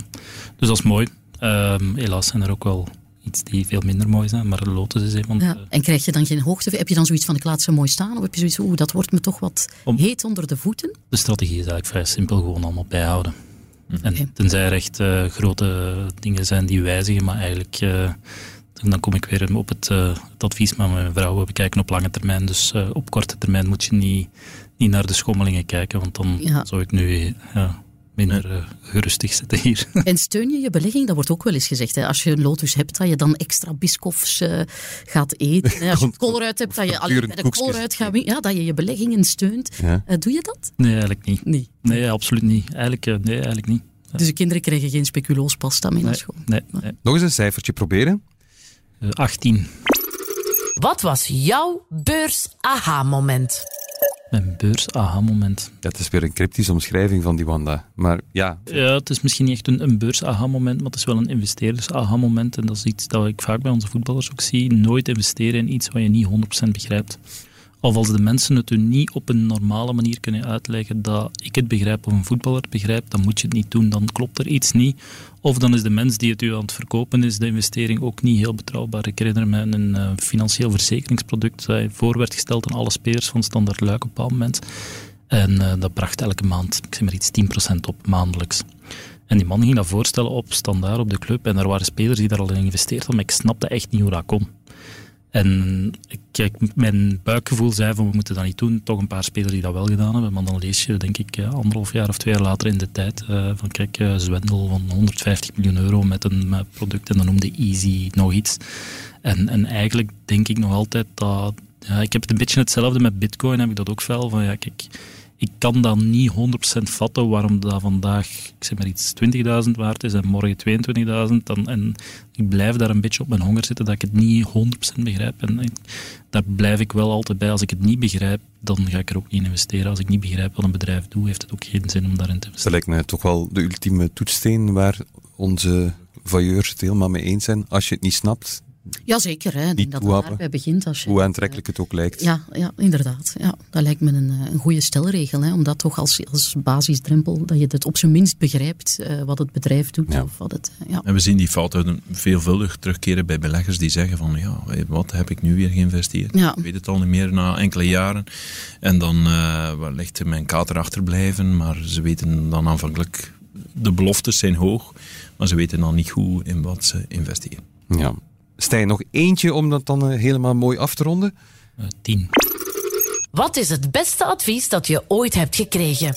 Dus dat is mooi. Ehm, helaas zijn er ook wel iets die veel minder mooi zijn, maar Lotus is van de... Ja. En krijg je dan geen hoogte? Heb je dan zoiets van ik laat ze mooi staan? Of heb je zoiets oeh, dat wordt me toch wat Om- heet onder de voeten? De strategie is eigenlijk vrij simpel, gewoon allemaal bijhouden. En Oké. tenzij er echt eh, grote dingen zijn die wijzigen, maar eigenlijk, eh, dan kom ik weer op het, eh, het advies met mijn vrouw, we bekijken op lange termijn. Dus eh, op korte termijn moet je niet, niet naar de schommelingen kijken, want dan Ja. zou ik nu ja, minder gerustig zitten hier. *laughs* En steun je je belegging? Dat wordt ook wel eens gezegd. Hè? Als je een lotus hebt, dat je dan extra biskoffs eh, gaat eten. Hè? Als je *laughs* koolruit hebt, dat je alleen bij de koekjes. koolruit gaat Ja, dat je je beleggingen steunt. Ja. Eh, doe je dat? nee, eigenlijk niet. Nee. Nee, absoluut niet. Eigenlijk, nee, eigenlijk niet. Dus de kinderen krijgen geen speculoospasta mee naar Nee, school. nee, nee. Nog eens een cijfertje proberen. Eh, 18. Wat was jouw beurs-aha-moment? Mijn beurs-aha-moment. Dat is weer een cryptische omschrijving van die Wanda. Maar ja, Ja, het is misschien niet echt een, een beurs-aha-moment, maar het is wel een investeerders-aha-moment. En dat is iets dat ik vaak bij onze voetballers ook zie. Nooit investeren in iets wat je niet 100% begrijpt. Of als de mensen het u niet op een normale manier kunnen uitleggen dat ik het begrijp of een voetballer het begrijpt, dan moet je het niet doen. Dan klopt er iets niet. Of dan is de mens die het u aan het verkopen is, de investering ook niet heel betrouwbaar. Ik herinner een eh, financieel verzekeringsproduct dat voor werd gesteld aan alle spelers van Standard Luik op een bepaald moment. En eh, dat bracht elke maand, ik zeg maar iets, 10% op maandelijks. En die man ging dat voorstellen op standaard op de club. En er waren spelers die daar al in geïnvesteerd hadden, maar ik snapte echt niet hoe dat kon. En kijk, mijn buikgevoel zei van we moeten dat niet doen. Toch een paar spelers die dat wel gedaan hebben. Maar dan lees je denk ik eh, anderhalf jaar of twee jaar later in de tijd eh, van kijk, eh, zwendel van 150 miljoen euro met een met product en dan noemde Easy nog iets. En, en eigenlijk denk ik nog altijd dat... Ja, ik heb het een beetje hetzelfde met bitcoin, heb ik dat ook wel. Van, ja, kijk, ik kan dat niet 100% vatten waarom dat vandaag, ik zeg maar iets, 20.000 waard is en morgen 22.000. Dan, en ik blijf daar een beetje op mijn honger zitten dat ik het niet 100% begrijp. En daar blijf ik wel altijd bij. Als ik het niet begrijp, dan ga ik er ook niet in investeren. Als ik niet begrijp wat een bedrijf doet, heeft het ook geen zin om daarin te dat investeren. lijkt me toch wel de ultieme toetssteen waar onze voyeurs het helemaal mee eens zijn. Als je het niet snapt, Jazeker, hè. ik Niet denk dat het toehappen. daarbij begint. Als je, hoe aantrekkelijk het ook lijkt. Ja, ja, inderdaad. Ja, dat lijkt me een, eh, een goede stelregel. Hè, om dat toch als, als basisdrempel, dat je het op zijn minst begrijpt eh, wat het bedrijf doet. Ja. Of wat het, eh, ja. En we zien die fouten veelvuldig terugkeren bij beleggers die zeggen van ja, wat heb ik nu weer geïnvesteerd? Ja. Ik weet het al niet meer na enkele jaren. En dan uh, wellicht mijn kater achterblijven, maar ze weten dan aanvankelijk, de beloftes zijn hoog, maar ze weten dan niet goed in wat ze investeren. Ja. Stijn, nog eentje om dat dan uh, helemaal mooi af te ronden? Uh, tien. Wat is het beste advies dat je ooit hebt gekregen?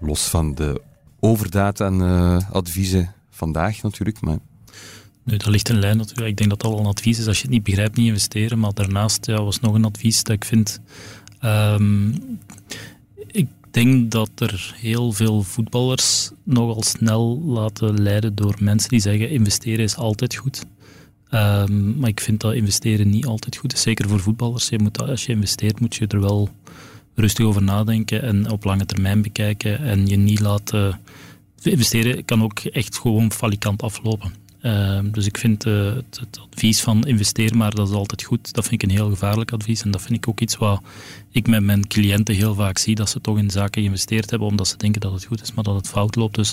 Los van de overdaad aan uh, adviezen vandaag natuurlijk, maar... Nu, dat ligt een lijn natuurlijk. Ik denk dat dat al een advies is. Als je het niet begrijpt, niet investeren. Maar daarnaast ja, was nog een advies dat ik vind... Um, ik denk dat er heel veel voetballers nogal snel laten leiden door mensen die zeggen investeren is altijd goed. Um, maar ik vind dat investeren niet altijd goed is, zeker voor voetballers. Je moet, als je investeert, moet je er wel rustig over nadenken en op lange termijn bekijken en je niet laten... Investeren kan ook echt gewoon falikant aflopen. Uh, dus ik vind uh, het, advies van investeer maar, dat is altijd goed. Dat vind ik een heel gevaarlijk advies. En dat vind ik ook iets wat ik met mijn cliënten heel vaak zie. Dat ze toch in zaken geïnvesteerd hebben omdat ze denken dat het goed is, maar dat het fout loopt. Dus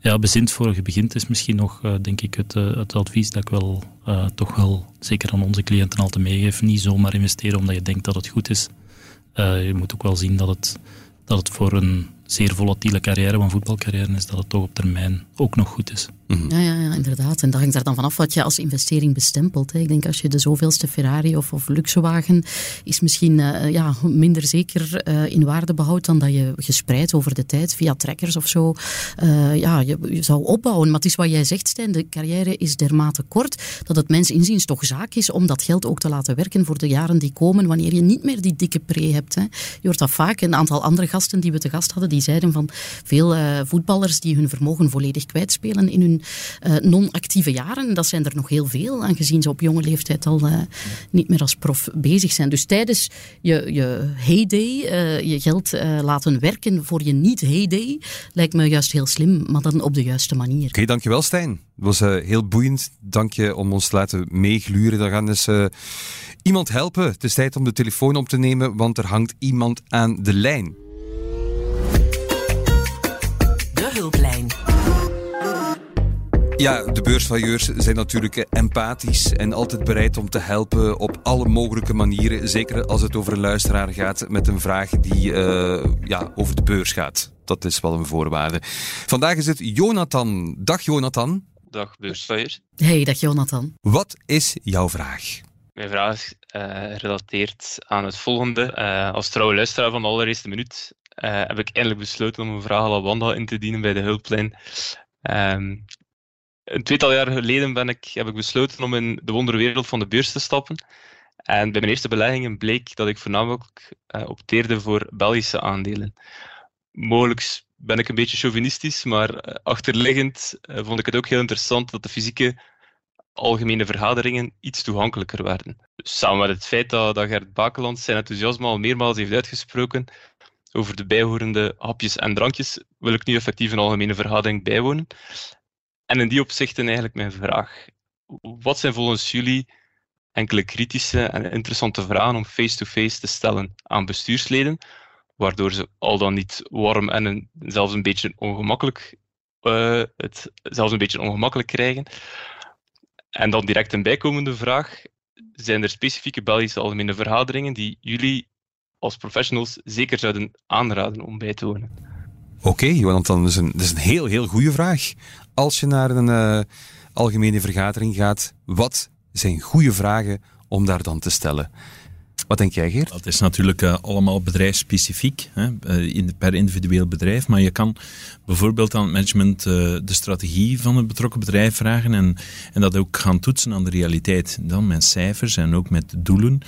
ja, bezint voor je begint is misschien nog, uh, denk ik, het, het, advies dat ik wel toch wel, zeker aan onze cliënten altijd meegeef. Niet zomaar investeren omdat je denkt dat het goed is. Je moet ook wel zien dat het, dat het voor een zeer volatiele carrière, een voetbalcarrière, is dat het toch op termijn ook nog goed is. Mm-hmm. Ja, ja, ja, inderdaad. En dat hangt er dan vanaf wat je als investering bestempelt. Hè. Ik denk als je de zoveelste Ferrari of, of luxewagen is misschien uh, ja, minder zeker uh, in waarde behoudt dan dat je gespreid over de tijd via trackers of zo uh, ja, je, je, zou opbouwen. Maar het is wat jij zegt, Stijn, de carrière is dermate kort dat het mens inziens toch zaak is om dat geld ook te laten werken voor de jaren die komen wanneer je niet meer die dikke pre hebt. Hè. Je hoort dat vaak. Een aantal andere gasten die we te gast hadden, die die zeiden van veel voetballers die hun vermogen volledig kwijtspelen in hun non-actieve jaren. Dat zijn er nog heel veel, aangezien ze op jonge leeftijd al niet meer als prof bezig zijn. Dus tijdens je, je heyday, je geld laten werken voor je niet-heyday, lijkt me juist heel slim, maar dan op de juiste manier. Oké, dankjewel Stijn. Het was heel boeiend. Dank je om ons te laten meegluren. Dan gaan dus iemand helpen. Het is tijd om de telefoon op te nemen, want er hangt iemand aan de lijn. Hulplijn. Ja, de beursvailleurs zijn natuurlijk empathisch en altijd bereid om te helpen op alle mogelijke manieren. Zeker als het over een luisteraar gaat met een vraag die uh, ja, over de beurs gaat. Dat is wel een voorwaarde. Vandaag is het Jonathan. Dag Jonathan. Dag beursvailleurs. Hey, dag Jonathan. Wat is jouw vraag? Mijn vraag uh, relateert aan het volgende. Uh, als trouwe luisteraar van de allereerste minuut heb ik eindelijk besloten om een vraag la Wanda in te dienen bij de hulplijn. Um, een tweetal jaar geleden ben ik, heb ik besloten om in de wonderwereld van de beurs te stappen. En bij mijn eerste beleggingen bleek dat ik voornamelijk opteerde voor Belgische aandelen. Mogelijk ben ik een beetje chauvinistisch, maar achterliggend vond ik het ook heel interessant dat de fysieke algemene vergaderingen iets toegankelijker werden. Dus samen met het feit dat, dat Gert Bakeland zijn enthousiasme al meermaals heeft uitgesproken over de bijhorende hapjes en drankjes, wil ik nu effectief een algemene vergadering bijwonen. En in die opzichten eigenlijk mijn vraag. Wat zijn volgens jullie enkele kritische en interessante vragen om face-to-face te stellen aan bestuursleden, waardoor ze al dan niet warm en zelfs een beetje ongemakkelijk, uh, het zelfs een beetje ongemakkelijk krijgen, en dan direct een bijkomende vraag. Zijn er specifieke Belgische algemene vergaderingen die jullie als professionals zeker zouden aanraden om bij te wonen? Oké, okay, want dan is een, dat is een heel, heel goede vraag. Als je naar een uh, algemene vergadering gaat, wat zijn goede vragen om daar dan te stellen? Wat denk jij, Geert? Dat is natuurlijk uh, allemaal bedrijfsspecifiek, hè, uh, in, per individueel bedrijf. Maar je kan bijvoorbeeld aan het management uh, de strategie van het betrokken bedrijf vragen en, en dat ook gaan toetsen aan de realiteit. Dan met cijfers en ook met doelen.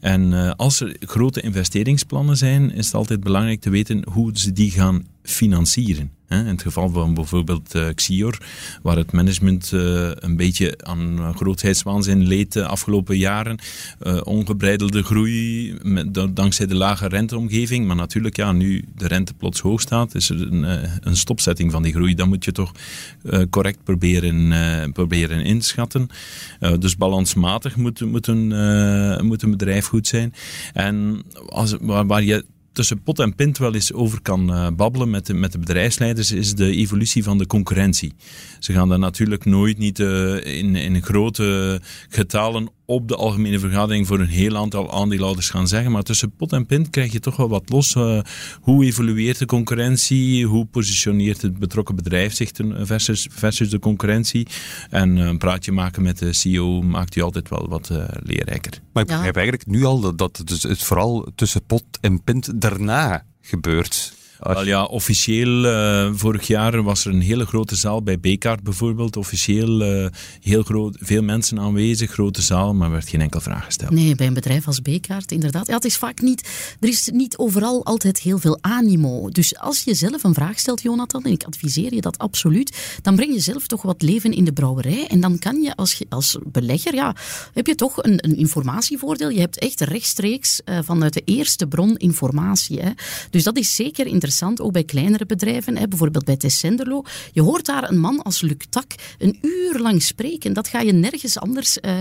En als er grote investeringsplannen zijn, is het altijd belangrijk te weten hoe ze die gaan financieren. In het geval van bijvoorbeeld uh, Xior, waar het management uh, een beetje aan grootheidswaanzin leed de afgelopen jaren. Ongebreidelde groei, dankzij de lage renteomgeving. Maar natuurlijk, ja, nu de rente plots hoog staat, is er een, stopzetting van die groei. Dan moet je toch correct proberen, proberen inschatten. dus balansmatig moet, een, bedrijf goed zijn. En als, waar je tussen pot en pint wel eens over kan uh, babbelen met de, met de bedrijfsleiders, is de evolutie van de concurrentie. Ze gaan daar natuurlijk nooit niet uh, in, in grote getalen op de algemene vergadering voor een heel aantal aandeelhouders gaan zeggen. Maar tussen pot en pint krijg je toch wel wat los. Uh, hoe evolueert de concurrentie? Hoe positioneert het betrokken bedrijf zich versus, versus de concurrentie? En een praatje maken met de CEO maakt je altijd wel wat uh, leerrijker. Maar ik begrijp ja. eigenlijk nu al dat, dat het, het vooral tussen pot en pint daarna gebeurt. Wel ja, officieel, uh, vorig jaar was er een hele grote zaal bij Bekaart bijvoorbeeld. Officieel uh, heel groot, veel mensen aanwezig, grote zaal, maar werd geen enkel vraag gesteld. Nee, bij een bedrijf als Bekaart, inderdaad. Ja, het is vaak niet, er is niet overal altijd heel veel animo. Dus als je zelf een vraag stelt, Jonathan, en ik adviseer je dat absoluut, dan breng je zelf toch wat leven in de brouwerij. En dan kan je als, als belegger, ja, heb je toch een, een informatievoordeel. Je hebt echt rechtstreeks uh, vanuit de eerste bron informatie. Hè. Dus dat is zeker interessant interessant, ook bij kleinere bedrijven. Hè, bijvoorbeeld bij Tessenderlo. Je hoort daar een man als Luc Tak een uur lang spreken. Dat ga je nergens anders uh,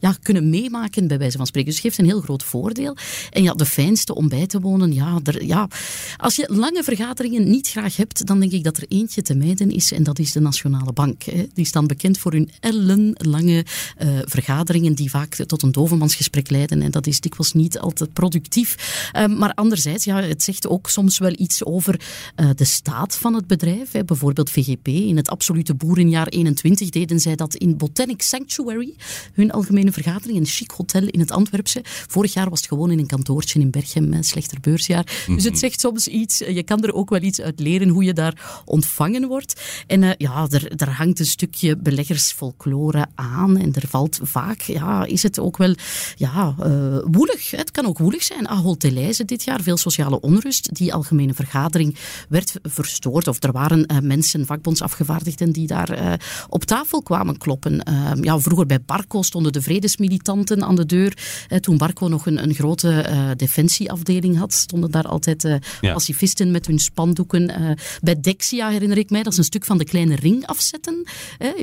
ja, kunnen meemaken, bij wijze van spreken. Dus het geeft een heel groot voordeel. En ja, de fijnste om bij te wonen, ja, er, ja, als je lange vergaderingen niet graag hebt, dan denk ik dat er eentje te mijden is, en dat is de Nationale Bank. Hè. Die staan bekend voor hun ellenlange uh, vergaderingen, die vaak tot een dovenmansgesprek leiden. En dat is dikwijls niet altijd productief. Uh, maar anderzijds, ja, het zegt ook soms wel iets over over uh, de staat van het bedrijf. Hè. Bijvoorbeeld VGP. In het absolute boerenjaar 21 deden zij dat in Botanic Sanctuary. Hun algemene vergadering. Een chic hotel in het Antwerpse. Vorig jaar was het gewoon in een kantoortje in Berchem. Een slechter beursjaar. Mm -hmm. Dus het mhm. zegt soms iets. Je kan er ook wel iets uit leren hoe je daar ontvangen wordt. En uh, ja, er, er hangt een stukje beleggersfolklore aan. En er valt vaak, ja, is het ook wel ja, uh, woelig. Het kan ook woelig zijn. Delhaize dit jaar, veel sociale onrust. Die algemene vergadering vergadering werd verstoord. Of er waren uh, mensen, vakbondsafgevaardigden, die daar uh, op tafel kwamen kloppen. Uh, ja, vroeger bij Barco stonden de vredesmilitanten aan de deur. toen Barco nog een, een grote defensieafdeling had, stonden daar altijd ja. pacifisten met hun spandoeken. bij Dexia herinner ik mij, dat is een stuk van de kleine ring afzetten.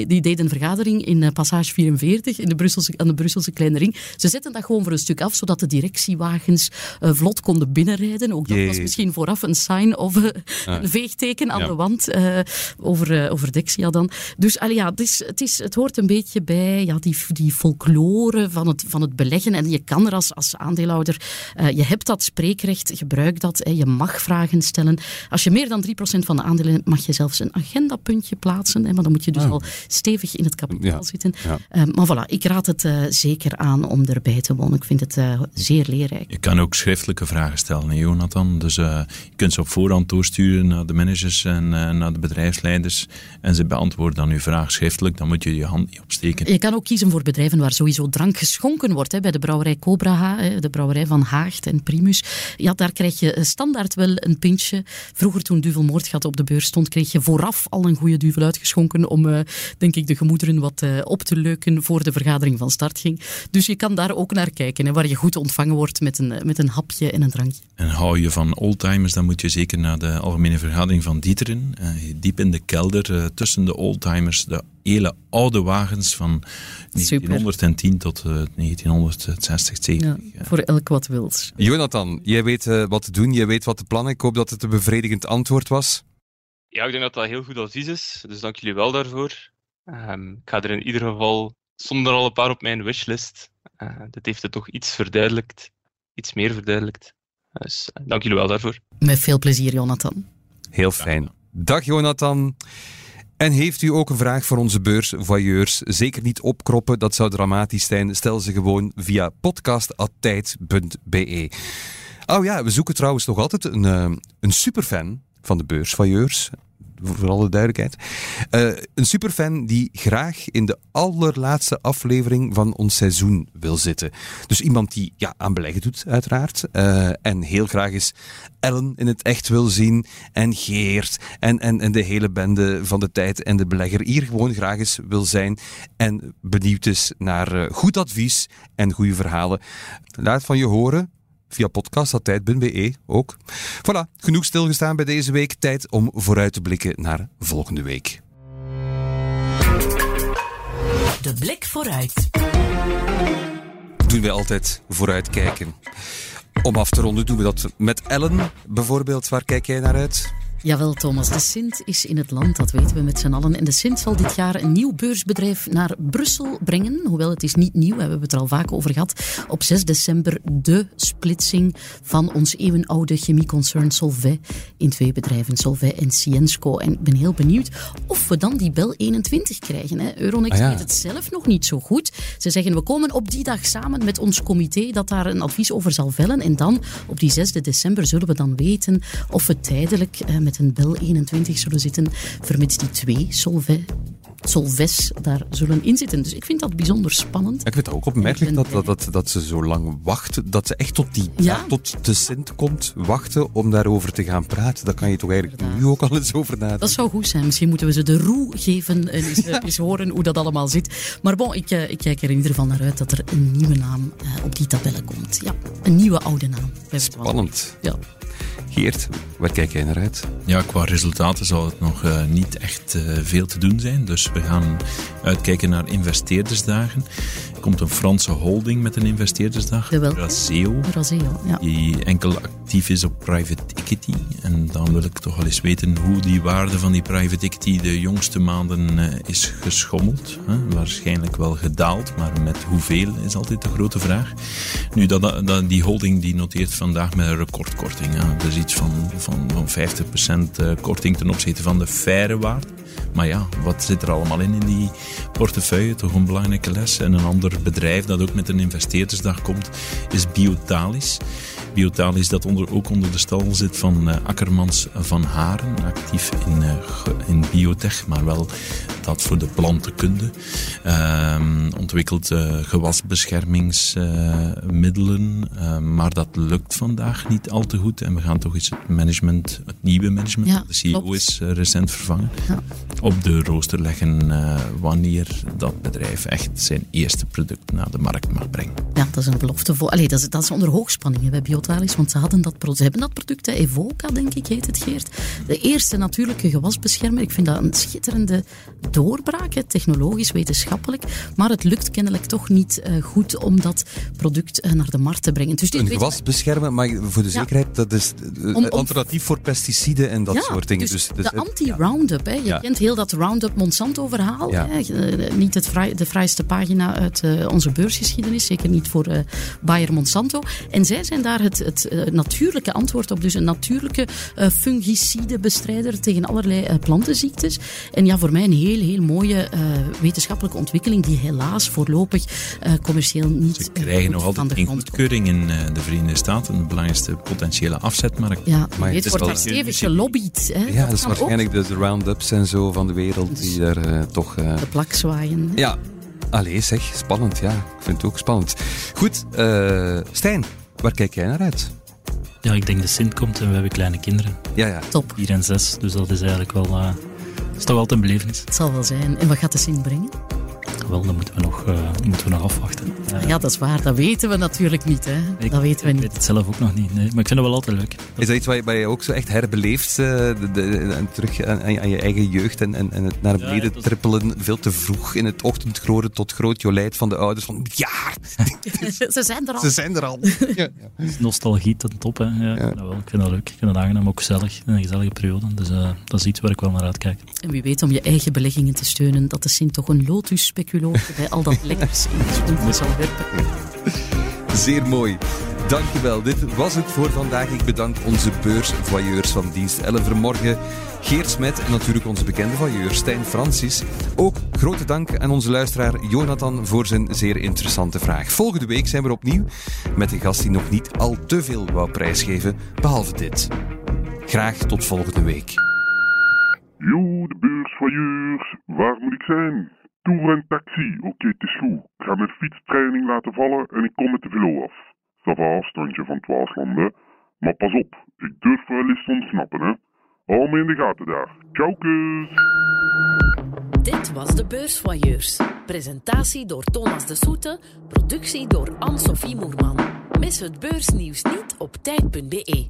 die deden een vergadering in Passage 44 in de Brusselse, aan de Brusselse kleine ring. Ze zetten dat gewoon voor een stuk af, zodat de directiewagens vlot konden binnenrijden. Ook dat was misschien vooraf een sign of een veegteken aan de wand uh, over, uh, over Dexia dan. Dus allee, ja, het, is, het, is, het hoort een beetje bij ja, die, die folklore van het, van het beleggen. En je kan er als, als aandeelhouder, uh, je hebt dat spreekrecht, gebruik dat. Hè, je mag vragen stellen. Als je meer dan 3% van de aandelen hebt, mag je zelfs een agendapuntje plaatsen. Hè, maar dan moet je dus oh. al stevig in het kapitaal ja. zitten. Ja. maar voilà, ik raad het zeker aan om erbij te wonen. Ik vind het zeer leerrijk. Je kan ook schriftelijke vragen stellen, hè, Jonathan. Dus je kunt ze op voorhand doorsturen naar de managers en naar de bedrijfsleiders. En ze beantwoorden dan uw vraag schriftelijk. Dan moet je je hand niet opsteken. Je kan ook kiezen voor bedrijven waar sowieso drank geschonken wordt. Hè. Bij de brouwerij Cobra, hè, de brouwerij van Haagt en Primus. Ja, daar krijg je standaard wel een pintje. Vroeger toen Duvel Moordgat op de beurs stond, kreeg je vooraf al een goede duvel uitgeschonken om, uh, denk ik, de gemoederen wat uh, op te leuken voor de vergadering van start ging. Dus je kan daar ook naar kijken, hè, waar je goed ontvangen wordt met een, met een hapje en een drankje. En hou je van oldtimers, dan moet je zeker naar de algemene vergadering van Dieteren. Uh, diep in de kelder, uh, tussen de oldtimers, de hele oude wagens van 1910 tot uh, 1960, 70. Ja, voor elk wat wils. Jonathan, jij weet uh, wat te doen, jij weet wat te plannen. Ik hoop dat het een bevredigend antwoord was. Ja, ik denk dat dat heel goed advies is. Dus dank jullie wel daarvoor. Um, ik ga er in ieder geval zonder al een paar op mijn wishlist. Uh, dit heeft het toch iets verduidelijkt. Iets meer verduidelijkt. Dus dank jullie wel daarvoor. Met veel plezier, Jonathan. Heel fijn. Dag Jonathan. En heeft u ook een vraag voor onze beursvoyeurs? Zeker niet opkroppen, dat zou dramatisch zijn. Stel ze gewoon via podcast.tijd.be. Oh ja, we zoeken trouwens nog altijd een, uh, een superfan van de beursvoyeurs voor alle duidelijkheid. Uh, een superfan die graag in de allerlaatste aflevering van ons seizoen wil zitten. Dus iemand die ja, aan beleggen doet, uiteraard. Uh, en heel graag eens Ellen in het echt wil zien. En Geert. En, en, en de hele bende van de tijd en de belegger. Hier gewoon graag eens wil zijn. En benieuwd is naar uh, goed advies en goede verhalen. Laat van je horen via podcast.tijd.be ook. Voilà, genoeg stilgestaan bij deze week. Tijd om vooruit te blikken naar volgende week. De blik vooruit. Doen wij altijd vooruitkijken. Om af te ronden doen we dat met Ellen bijvoorbeeld. Waar kijk jij naar uit? Jawel, Thomas. De Sint is in het land, dat weten we met z'n allen. En de Sint zal dit jaar een nieuw beursbedrijf naar Brussel brengen. Hoewel het is niet nieuw, we hebben het er al vaak over gehad. Op 6 december de splitsing van ons eeuwenoude chemieconcern Solvay in twee bedrijven, Solvay en Ciensco. En ik ben heel benieuwd of we dan die bel 21 krijgen. Hè. Euronext ah, weet het zelf nog niet zo goed. Ze zeggen, we komen op die dag samen met ons comité dat daar een advies over zal vellen. En dan, op die 6 december, zullen we dan weten of we tijdelijk eh, met een bel 21 zullen zitten, vermits die twee Solvay Solves daar zullen inzitten. Dus ik vind dat bijzonder spannend. Ik vind het ook opmerkelijk dat, dat, dat, dat, ze zo lang wachten. Dat ze echt tot die ja. tot de Sint komt wachten om daarover te gaan praten. Daar kan je toch eigenlijk nu ook al eens over nadenken. Dat zou goed zijn. Misschien moeten we ze de roe geven en eens, ja. *laughs* eens horen hoe dat allemaal zit. Maar bon, ik, eh, ik, kijk er in ieder geval naar uit dat er een nieuwe naam uh, op die tabellen komt. Ja, een nieuwe oude naam. Spannend. Ja. Geert, waar kijk jij naar uit? Ja, qua resultaten zal het nog uh, niet echt uh, veel te doen zijn. Dus we gaan uitkijken naar investeerdersdagen. Er komt een Franse holding met een investeerdersdag, Raseo, ja. die enkel actief is op private equity. En dan wil ik toch wel eens weten hoe die waarde van die private equity de jongste maanden uh, is geschommeld. Waarschijnlijk wel gedaald, maar met hoeveel is altijd de grote vraag. Nu, dat, dat, die holding die noteert vandaag met een recordkorting. Hè. Dus iets van, van, van 50% eh, korting ten opzichte van de faire waarde. Maar ja, wat zit er allemaal in in die portefeuille? Toch een belangrijke les. En een ander bedrijf dat ook met een investeerdersdag komt, is Biotalis. Biotalis dat onder, ook onder de stal zit van uh, Akkermans van Haren, actief in, uh, in biotech, maar wel dat voor de plantenkunde. Uh, ontwikkelt uh, gewasbeschermingsmiddelen, maar dat lukt vandaag niet al te goed. En we gaan toch eens het management, het nieuwe management, ja, de CEO klopt. is recent vervangen, Ja. op de rooster leggen wanneer dat bedrijf echt zijn eerste product naar de markt mag brengen. Ja, dat is een belofte. Voor, allee, dat, is, dat is onder hoogspanningen bij Biotalis, want ze, hadden dat, ze hebben dat product, hè, Evoca denk ik heet het Geert. De eerste natuurlijke gewasbeschermer. Ik vind dat een schitterende doorbraak, hè, technologisch, wetenschappelijk. Maar het lukt kennelijk toch niet eh, goed om dat product eh, naar de markt te brengen. Dus dit Een weet- gewas beschermen, maar voor de Ja. zekerheid, dat is Om- om- alternatief voor pesticiden en dat ja, soort dingen. Dus, dus, de anti-Roundup. hè. Je kent heel dat Roundup-Monsanto-verhaal. Hè. Eh, Niet het de fraaiste pagina uit eh, onze beursgeschiedenis. Zeker niet voor eh Bayer Monsanto. En zij zijn daar het, het eh, natuurlijke antwoord op. Dus een natuurlijke eh, fungicide-bestrijder tegen allerlei eh, plantenziektes. En ja, voor mij een heel, heel mooie eh, wetenschappelijke ontwikkeling die helaas voorlopig eh, commercieel niet Ze krijgen goed nog altijd de geen goedkeuring in eh, de Verenigde Staten, de belangrijkste potentiële afzetmarkt. Ja, Maar het wordt wel- daar stevig gelobbyd. Hè. Ja, dat is waarschijnlijk de, de roundups en zo van de wereld die daar eh, toch... eh, de plak zwaaien. Ja, allee zeg, spannend. Ja, ik vind het ook spannend. Goed, eh Stijn, waar kijk jij naar uit? Ja, ik denk de Sint komt en we hebben kleine kinderen. Ja, ja. Top. 4 en 6, dus dat is eigenlijk wel... eh, dat is toch altijd een belevenis. Het zal wel zijn. En wat gaat de Sint brengen? Wel, dat moeten we nog, eh, moeten we nog afwachten. Eh, Ja, dat is waar. Dat weten we natuurlijk niet. Hè. ik, dat weten we ik weet niet. het zelf ook nog niet, nee. maar ik vind het wel altijd leuk. Is dat iets wat je, ook zo echt herbeleeft? eh, de, de- en terug aan, aan je- eigen jeugd en, en, en het naar beneden ja, dat is- trippelen veel te vroeg in het ochtendgloren tot groot jolijt van de ouders van ja, *laughs* Ze zijn er al. ze zijn er al. *laughs* Ja. Nostalgie ten top, hè. Ja, Ja. Jawel, ik vind dat leuk. Ik vind het aangenaam, ook gezellig. Een gezellige periode. Dus eh, dat is iets waar ik wel naar uitkijk. En wie weet, om je eigen beleggingen te steunen, dat de Sint toch een lotus speculoosje bij al dat lekkers in de schoenten zal werpen. Zeer mooi. Dankjewel. Dit was het voor vandaag. Ik bedank onze beursvoyeurs van dienst 11 vanmorgen. Geert Smet en natuurlijk onze bekende voyeur Stijn Francis. Ook grote dank aan onze luisteraar Jonathan voor zijn zeer interessante vraag. Volgende week zijn we opnieuw met een gast die nog niet al te veel wou prijsgeven, behalve dit. Graag tot volgende week. Yo, de beursvoyeurs. Waar moet ik zijn? Tour en taxi. Oké, het is goed. Ik ga mijn fietstraining laten vallen en ik kom met de velo af. Ça va, afstandje van 12 landen. Maar pas op, ik durf wel eens te ontsnappen, hè. Hou me in de gaten daar. Kus. Dit was de Beursvoyeurs. Presentatie door Thomas de Soete, productie door Anne-Sophie Moerman. Mis het beursnieuws niet op tijd.be.